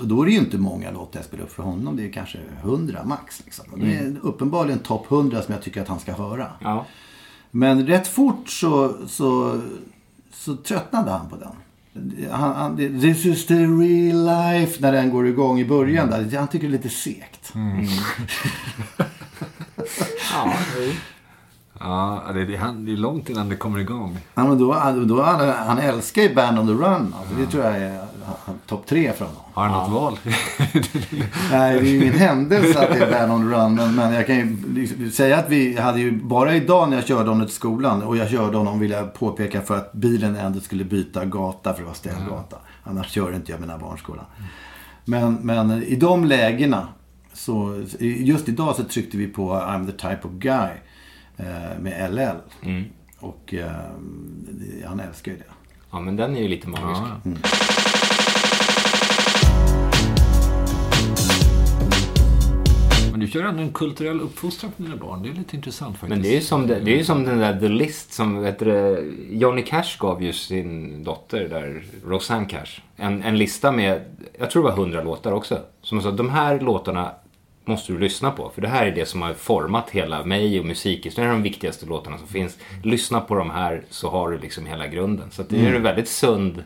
S4: Och då är det ju inte många låtar jag spelar upp för honom. Det är kanske 100 max. Liksom. Och Det är uppenbarligen topp 100 som jag tycker att han ska höra.
S3: Ja.
S4: Men rätt fort så, så, så tröttnade han på den. Han, han, This is the real life när den går igång i början. Där. Han tycker det är lite segt.
S3: Ja,
S5: Ja, det, det, han, det är långt innan det kommer igång.
S4: Ja, men då, då, han, han älskar ju Band on the Run. Alltså, det tror jag är topp tre för honom.
S5: Har han något val?
S4: Nej, det är ju ingen händelse att det är Band on Run. Men, men jag kan ju liksom säga att vi hade ju bara idag när jag körde honom till skolan. Och jag körde honom, vill jag påpeka, för att bilen ändå skulle byta gata för det var ställgata. Annars kör inte jag mina barn skolan. Men, men i de lägena, så, just idag så tryckte vi på I'm the type of guy eh, med LL. Och eh, han älskar ju det.
S3: ja, men den är ju lite magisk.
S5: Ja. Kör ändå en kulturell uppfostran på dina barn. Det är lite intressant faktiskt.
S3: Men det är ju som, det, det är ju som den där The List som vet du, Johnny Cash gav ju sin dotter där, Rosanne Cash, en, en lista med, jag tror det var hundra låtar också. Som sa, de här låtarna måste du lyssna på. För det här är det som har format hela mig och musikhistorien. Det är de viktigaste låtarna som finns. Lyssna på de här så har du liksom hela grunden. Så det är en väldigt sund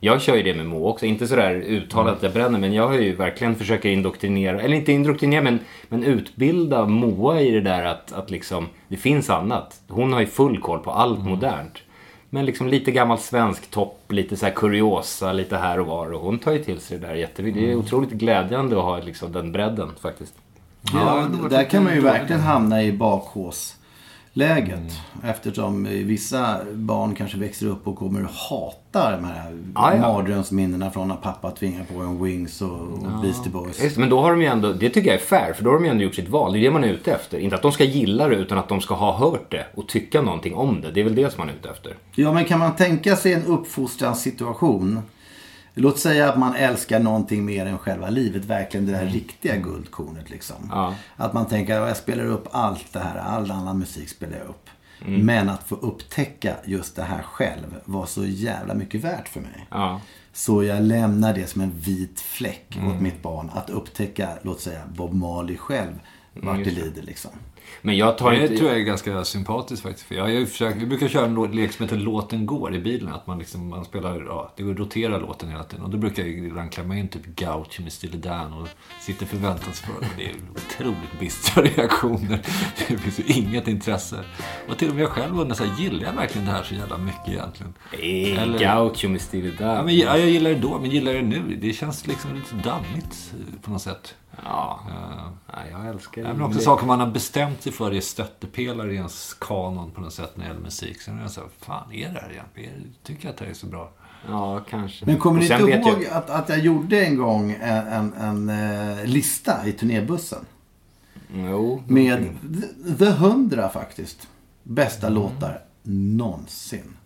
S3: jag kör ju det med Mo också, inte sådär uttalat att jag bränner men jag har ju verkligen försökt indoktrinera, eller inte indoktrinera men, men utbilda Moa i det där att, att liksom, det finns annat. Hon har ju full koll på allt modernt. Men liksom lite gammal svensk topp, lite så här kuriosa, lite här och var och hon tar ju till sig det där jättemycket. Det är otroligt glädjande att ha liksom den bredden faktiskt.
S4: Ja, där kan man ju verkligen hamna i bakhåsläget. Eftersom vissa barn kanske växer upp och kommer att hata de här
S3: Ja, ja.
S4: mardrömsminnena från när pappa tvingar på en Wings och, och Beastie Boys.
S3: Just, men då har de ju ändå, det tycker jag är fair, för då har de ju ändå gjort sitt val. Det är det man är ute efter. Inte att de ska gilla det, utan att de ska ha hört det och tycka någonting om det. Det är väl det som man är ute efter.
S4: Ja, men kan man tänka sig en uppfostranssituation? Låt säga att man älskar någonting mer än själva livet. Verkligen det där riktiga guldkornet liksom.
S3: Ja.
S4: Att man tänker att jag spelar upp allt det här. All annan musik spelar jag upp. Men att få upptäcka just det här själv var så jävla mycket värt för mig.
S3: Ja.
S4: Så jag lämnar det som en vit fläck åt mitt barn. Att upptäcka, låt säga, Bob Marley själv. Vart det
S3: just det.
S4: lider liksom.
S3: Men jag tar
S5: Det
S3: inte...
S5: tror jag är ganska sympatiskt faktiskt. För jag, har ju försökt, vi brukar köra en lek som heter Låten går i bilen. Att man, liksom, man spelar, ja, det går att rotera låten hela tiden. Och då brukar jag ibland klämma in typ Gaucho med Steely Dan och sitter förväntansfull. Och det är otroligt bistra reaktioner. Det finns ju inget intresse. Och till och med jag själv undrar så här, gillar jag verkligen det här så jävla mycket egentligen?
S3: Eh,
S5: Eller-
S3: Gaucho med Steely Dan.
S5: Ja, men, ja, jag gillar det då, men gillar det nu? Det känns liksom lite dammigt eh, på något sätt.
S3: Ja.
S5: Ja.
S3: Nej, jag älskar det.
S5: Även också saker man har bestämt sig för är stöttepelare i ens kanon på något sätt när det gäller musik. Sen är jag så här, fan är det här egentligen? Tycker jag att det här är så bra?
S3: Ja, kanske.
S4: Men kommer ni inte ihåg
S3: jag-
S4: att, att jag gjorde en gång en, en, en eh, lista i turnébussen?
S3: Jo.
S4: Med The- The 100 faktiskt. Bästa låtar någonsin.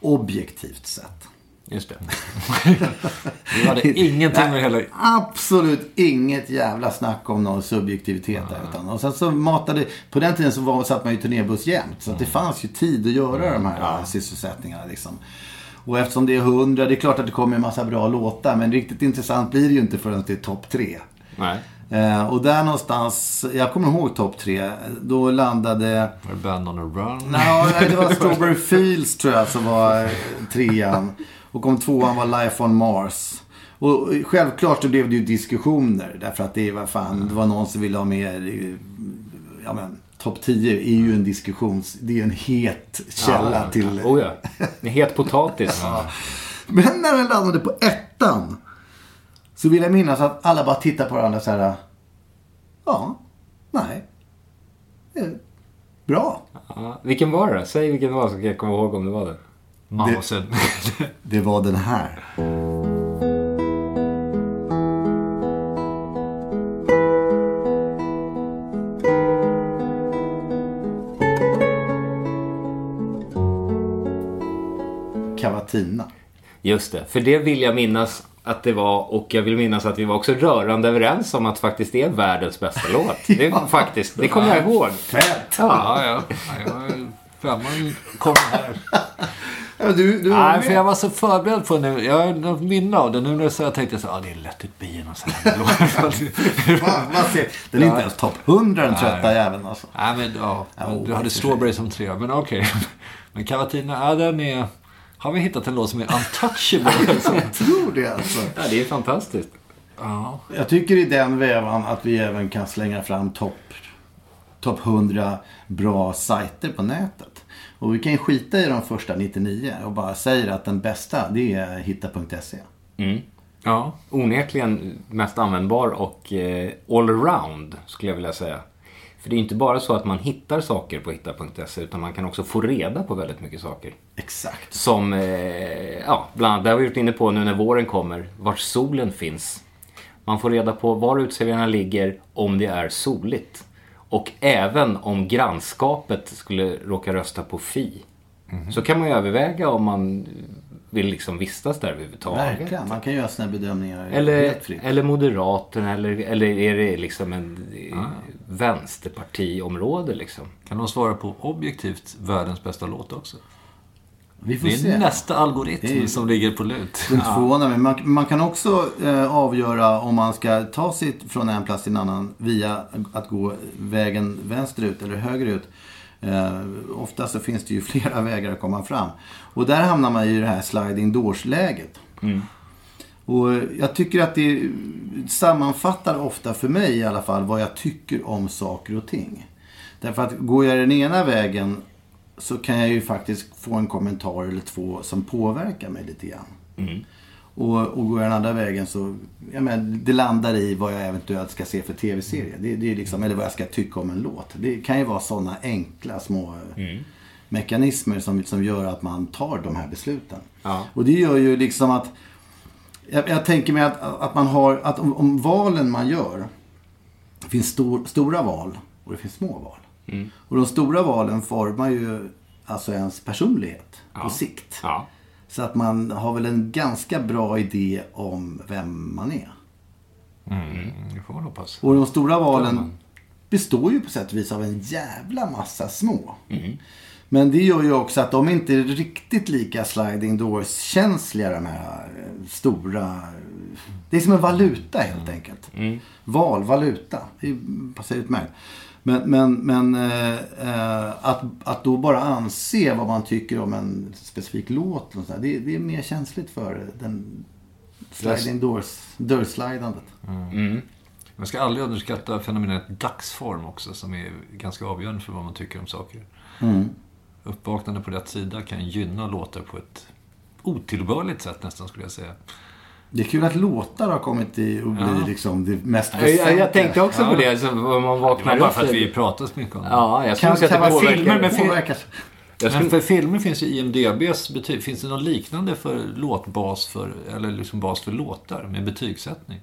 S4: Objektivt sett.
S3: Just det.
S5: Du hade ingenting med hela...
S4: Absolut inget jävla snack om någon subjektivitet där. Utan, och sen så matade, på den tiden så var, satt man ju turnébuss jämt. Så det fanns ju tid att göra de här sysselsättningarna liksom. Och eftersom det är hundra, det är klart att det kommer en massa bra låtar. Men riktigt intressant blir det ju inte förrän det är topp tre.
S3: Nej.
S4: Eh, och där någonstans, jag kommer ihåg topp tre. Då landade...
S5: Var det Band on a Run?
S4: Nej, det var Strawberry Fields tror jag som var trean. Och om tvåan var Life on Mars. Och självklart så blev det ju diskussioner. Därför att det var fan, det var någon som ville ha eh, ja men, topp 10 är ju en diskussions, det är ju en het källa till...
S3: Oh ja. En het potatis.
S4: Men när den landade på ettan. Så vill jag minnas att alla bara tittar på varandra så här. Ja, nej. Eh, Bra.
S3: Ja, vilken var det? Säg vilken det var så kan jag komma ihåg om det var det.
S5: Mausen.
S4: Det var den här. Cavatina.
S3: Just det, för det vill jag minnas att det var och jag vill minnas att vi var också rörande överens om att faktiskt det är världens bästa låt. Det, är faktiskt, det kommer jag ihåg.
S4: Fett!
S5: Ja, ja. ja jag, femman kom här.
S4: Ja, du, du
S5: Nej, för jag var så förberedd på nu. Jag har något minne av det. Nu när du säger jag tänkte så, ja det är lätt ett bi och så här
S4: Den är inte ens topp 100 den trötta jäveln alltså.
S5: Nej, men ja.
S4: Ja,
S5: du hade. Strawberry som tre, men okej. Men Cavatina, ja den är... Har vi hittat en låt som är untouchable?
S4: Jag tror det alltså.
S3: Ja, det är fantastiskt.
S5: ja.
S4: Jag tycker i den vävan att vi även kan slänga fram topp top 100 bra sajter på nätet. Och vi kan ju skita i de första 99 och bara säga att den bästa det är hitta.se.
S3: Mm.
S5: ja.
S3: Onekligen mest användbar och eh, allround skulle jag vilja säga. För det är inte bara så att man hittar saker på hitta.se utan man kan också få reda på väldigt mycket saker.
S4: Exakt.
S3: Som, eh, ja, bland annat, det har vi varit inne på nu när våren kommer, vart solen finns. Man får reda på var uteserveringarna ligger om det är soligt. Och även om grannskapet skulle råka rösta på Fi. Så kan man ju överväga om man vill liksom vistas där överhuvudtaget.
S4: Verkligen. Man kan göra sina bedömningar
S3: Eller,
S4: helt fritt.
S3: eller Moderaterna eller, eller är det liksom en ah. vänsterpartiområde liksom?
S5: Kan de svara på objektivt världens bästa låt också?
S4: Vi får
S5: Det är
S4: se.
S5: nästa algoritm
S4: är-
S5: som ligger på lut.
S4: Det förvånar mig. Man, man kan också eh, avgöra om man ska ta sig från en plats till en annan via att gå vägen vänsterut eller högerut. Eh, ofta så finns det ju flera vägar att komma fram. Och där hamnar man i det här sliding doors-läget. Och jag tycker att det sammanfattar ofta för mig i alla fall vad jag tycker om saker och ting. Därför att går jag den ena vägen så kan jag ju faktiskt få en kommentar eller två som påverkar mig lite grann. Och, och går jag den andra vägen så, jag menar, det landar i vad jag eventuellt ska se för tv-serie. Det, det är liksom, eller vad jag ska tycka om en låt. Det kan ju vara sådana enkla små eh, mekanismer som, som gör att man tar de här besluten.
S3: Ja.
S4: Och det gör ju liksom att, jag, jag tänker mig att, att man har, att om, om valen man gör, det finns stor, stora val och det finns små val. Och de stora valen formar ju alltså ens personlighet på
S3: Ja.
S4: sikt.
S3: Ja.
S4: Så att man har väl en ganska bra idé om vem man är.
S5: Mm, det får man hoppas.
S4: Och de stora valen består ju på sätt och vis av en jävla massa små. Men det gör ju också att de inte är riktigt lika sliding doors-känsliga de här eh, stora. Det är som en valuta helt enkelt. Val, valuta. Det passar utmärkt. Men, men, men eh, eh, att, att då bara anse vad man tycker om en specifik låt. Och så där, det, det är mer känsligt för den sliding doors, dörrslidandet.
S5: Man ska aldrig underskatta fenomenet dagsform också, som är ganska avgörande för vad man tycker om saker. Uppvaknande på rätt sida kan gynna låtar på ett otillbörligt sätt nästan, skulle jag säga.
S4: Det är kul att låtar har kommit i och bli
S5: Ja.
S4: liksom det mest
S3: Jag, jag, jag tänkte också
S5: Ja.
S3: på det, så man
S5: Det
S3: vaknar
S5: var bara för att vi pratar så mycket om det.
S3: Ja, jag skulle
S4: Kan,
S3: säga
S4: kan
S3: att det påverkar.
S5: filmer
S4: påverkas.
S3: Jag
S5: Men för filmer finns ju IMDBs betyg. Finns det något liknande för låtbas för, eller liksom bas för låtar med betygssättning?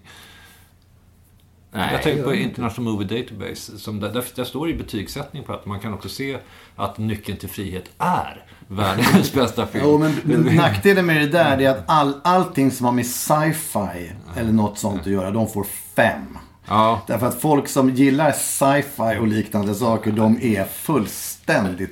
S3: Nej,
S5: jag tänker på International Movie Database. Som där, där, där står det i betygssättning på att man kan också se att nyckeln till frihet är världens bästa film.
S4: Jo, men, men nackdelen med det där är att all, allting som har med sci-fi eller något sånt att göra, de får fem.
S5: Ja,
S4: Därför att folk som gillar sci-fi och liknande saker, de är fullständigt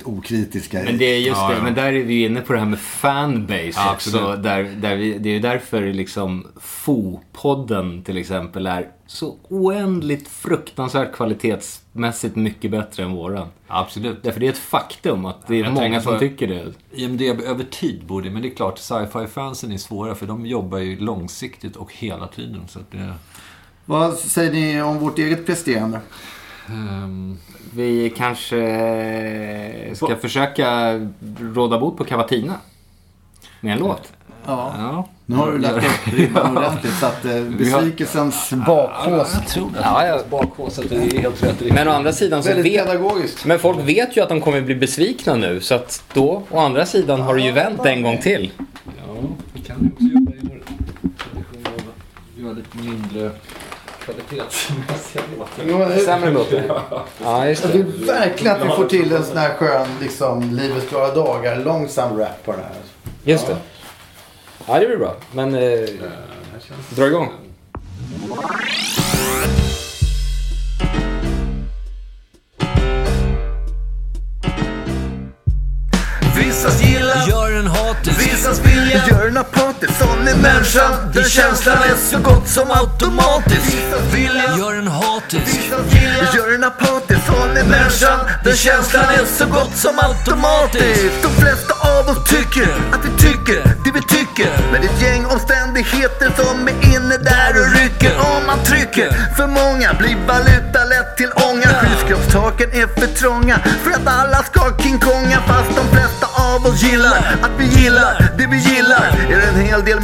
S4: okritiska.
S3: Men det är just
S5: Ja,
S3: det,
S5: ja.
S3: men där är vi inne på det här med fanbase
S5: Ja,
S3: också.
S5: absolut.
S3: Där, där vi, det är ju därför liksom FO-podden till exempel är så oändligt fruktansvärt kvalitetsmässigt mycket bättre än våran.
S5: absolut.
S3: Därför det är ett faktum att det är
S5: Jag
S3: många som tycker det.
S5: IMDB över tid borde, men det är klart, sci-fi-fansen är svåra för de jobbar ju långsiktigt och hela tiden. Så att det,
S4: Vad säger ni om vårt eget presterande?
S5: Ehm,
S3: Vi kanske ska försöka råda bot på Cavatina. Med en låt.
S4: Ja.
S9: Ja.
S4: Nu har du lagt upp ribban ordentligt så att eh, besvikelsens bakhås.
S9: Jag tror det.
S3: Ja, ja.
S9: Bakhåset, det är helt rätt.
S3: Men å andra sidan så
S4: Väldigt
S3: vet...
S4: pedagogiskt.
S3: Men folk vet ju att de kommer bli besvikna nu. Så att då, å andra sidan, har det ju vänt en gång till.
S9: Ja, vi kan ju också jobba i vår tradition av att göra lite mindre kvalitetsmässiga låtar.
S3: Sämre låtar. Ja, just
S4: Jag
S3: det.
S4: vill verkligen att vi får till en sån här skön, liksom, Livets glada dagar, långsam rap på den här.
S3: Just det. Ja, det blir bra. Men eh, dra igång.
S5: Vilja, gör en apatisk Sån är människan, den känslan är så gott som automatisk. Vilja, gör en hatisk. Gillar, gör en apatisk Sån är människan, den känslan är så gott som automatisk. De flesta av oss tycker att vi tycker det vi tycker. Men det är ett gäng omständigheter som är inne där och rycker. Om man trycker för många blir valuta lätt till ånga. Skyskrapstaken är för trånga för att alla ska King Konga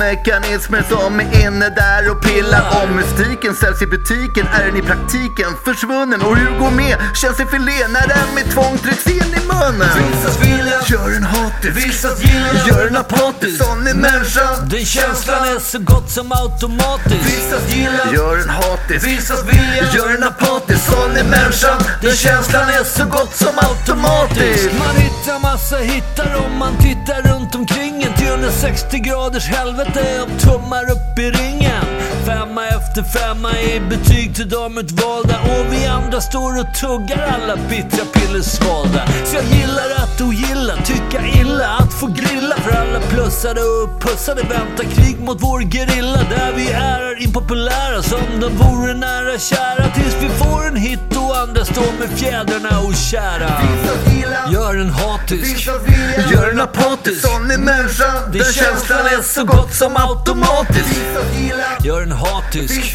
S5: mekanismer som är inne där och pillar. Om mystiken säljs i butiken är den i praktiken försvunnen? Och hur går med känns i filé när den med tvång? Trycks in i munnen. Vissas vilja, gör en hatisk Vissas gillar, gör en apatisk Sån är människan, den känslan är så gott som automatisk. Vissas gillar, gör en hatisk Vissas vilja, gör en apatisk Sån är människan, den känslan är så gott som automatisk. Man hittar massa hittar om man tittar runt omkring en 360 graders helvete av tummar upp i ringen. Femma efter femma i betyg till de utvalda. Och vi andra står och tuggar alla bittra piller svalda. Så jag gillar att ogilla, tycka illa, att få grilla. För alla plussade och uppussade väntar krig mot vår gerilla. Där vi är impopulära som de vore nära kära. Tills vi får en hit och andra står med fjädrarna och kära. Gör en hatisk, gör en apatisk, sån är människan, den känslan är så gott som automatisk. Gör en hatisk,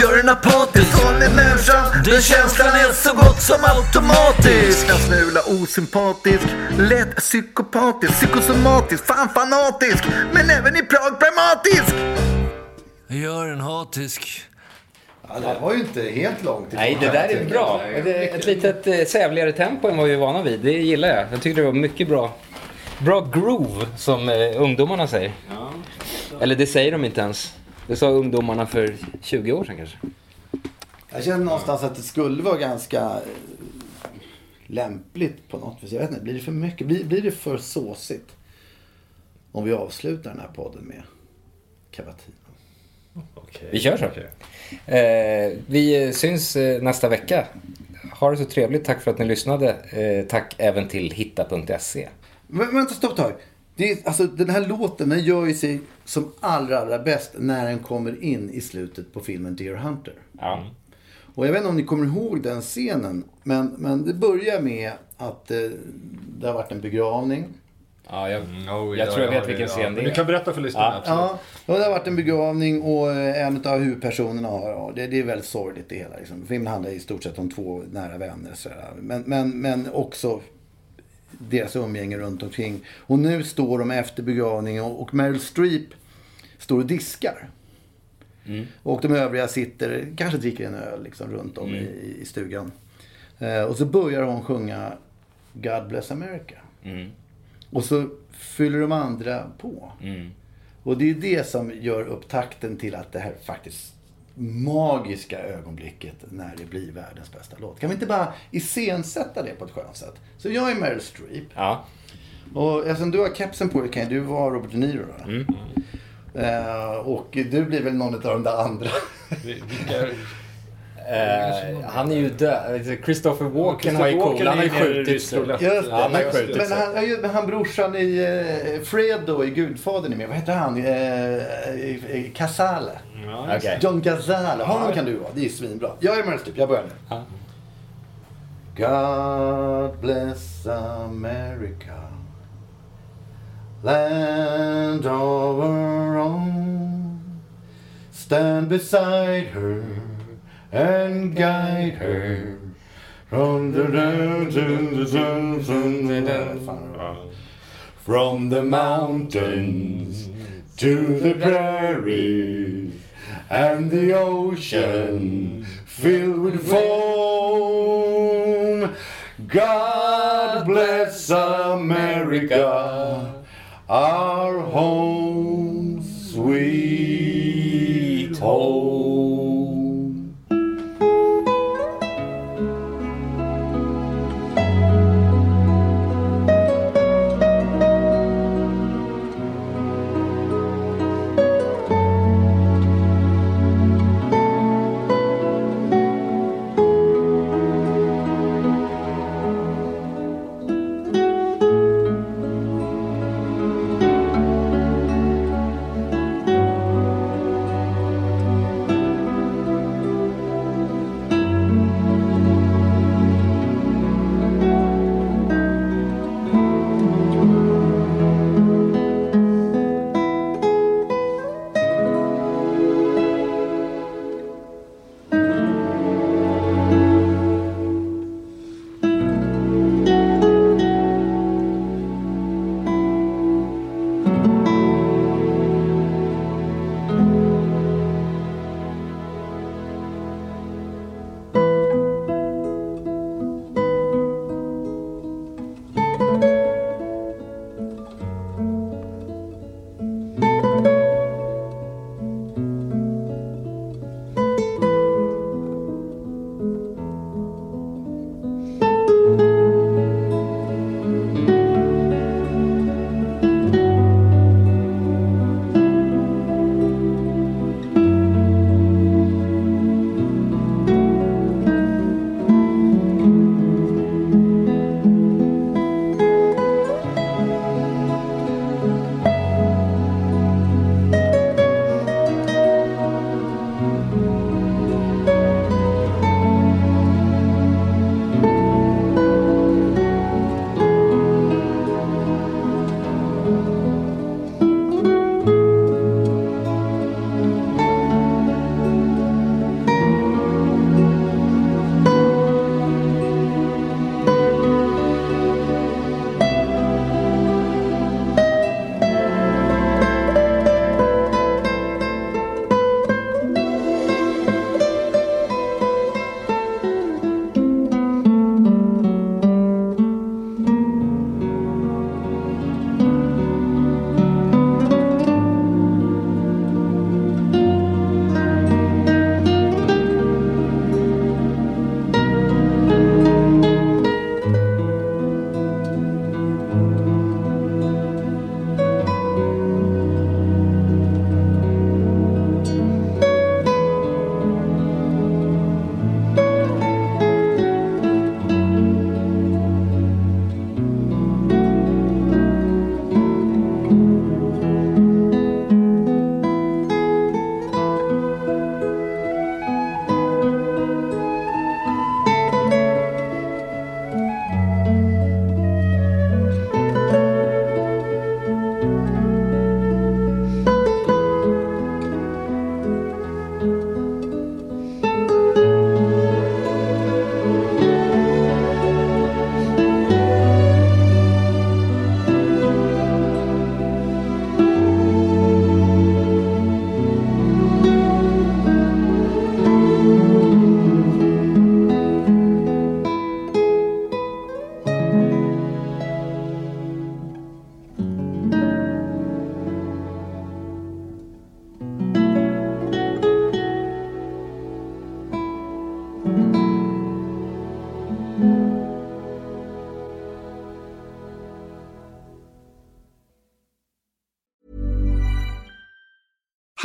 S5: gör en apatisk, sån är människan, den känslan är så gott som automatisk. En smula osympatisk, lätt psykopatisk, psykosomatisk, fan fanatisk, men även i Prag pragmatisk. Gör en hatisk.
S4: Ja, det var ju inte helt långt ifrån
S3: Nej, det där är bra.
S4: jag.
S3: Det är ett litet eh, sävligare tempo än vad vi är vana vid. Det gillar jag. Jag tyckte det var mycket bra. Bra groove, som eh, ungdomarna säger. Eller det säger de inte ens. Det sa ungdomarna för 20 år sedan kanske.
S4: Jag känner någonstans att det skulle vara ganska eh, lämpligt på något vis. Jag vet inte, blir det för mycket? Blir, blir det för såsigt? Om vi avslutar den här podden med Cavatina.
S3: Vi kör så. Eh, vi syns eh, nästa vecka. Ha det så trevligt. Tack för att ni lyssnade. Eh, tack även till hitta.se.
S4: Men, vänta, stopp ett tag. Det är, alltså, den här låten den gör ju sig som allra, allra bäst när den kommer in i slutet på filmen Deer Hunter.
S3: Ja.
S4: Och jag vet inte om ni kommer ihåg den scenen. Men, men det börjar med att eh, det har varit en begravning.
S3: Ja, jag,
S9: Oh,
S3: jag
S9: ja,
S3: tror jag
S9: ja,
S3: vet vilken
S9: ja.
S3: scen det
S9: Men Du
S3: är.
S9: kan berätta för lyssnarna.
S3: Ja.
S4: Ja, det har varit en begravning och eh, en av huvudpersonerna har, ja, det, det är väldigt sorgligt det hela. Liksom. Filmen handlar i stort sett om två nära vänner. Sådär. Men, men, men också deras umgänge runt omkring. Och nu står de efter begravningen och, och Meryl Streep står och diskar. Och de övriga sitter, kanske dricker en öl liksom, runt om i, i stugan. Eh, och så börjar hon sjunga God Bless America. Och så fyller de andra på. Och det är det som gör upptakten till att det här faktiskt magiska ögonblicket när det blir världens bästa låt. Kan vi inte bara iscensätta det på ett skönt sätt? Så jag är Meryl Streep.
S3: Ja.
S4: Och eftersom du har kepsen på dig kan ju du vara Robert De Niro då. Eh, och du blir väl någon av de där andra.
S9: Vilka,
S3: Eh, han är ju död. Christopher Walken har ju cool. Han har ju
S9: är
S3: skjutit. Ja, han har skjutit
S4: men,
S3: sig.
S4: han, ja, ju- han brorsan i eh, Fred då, i Gudfadern är med. Vad heter han? Eh, Casale.
S3: Okej.
S4: John Cazale. Honom kan du vara. Det är svinbra. Jag är Meryl Streep. Jag börjar nu. God bless America Land of our own Stand beside her and guide her From the down to the from the from the mountains to the prairie and the ocean filled with foam. God bless America, our home, sweet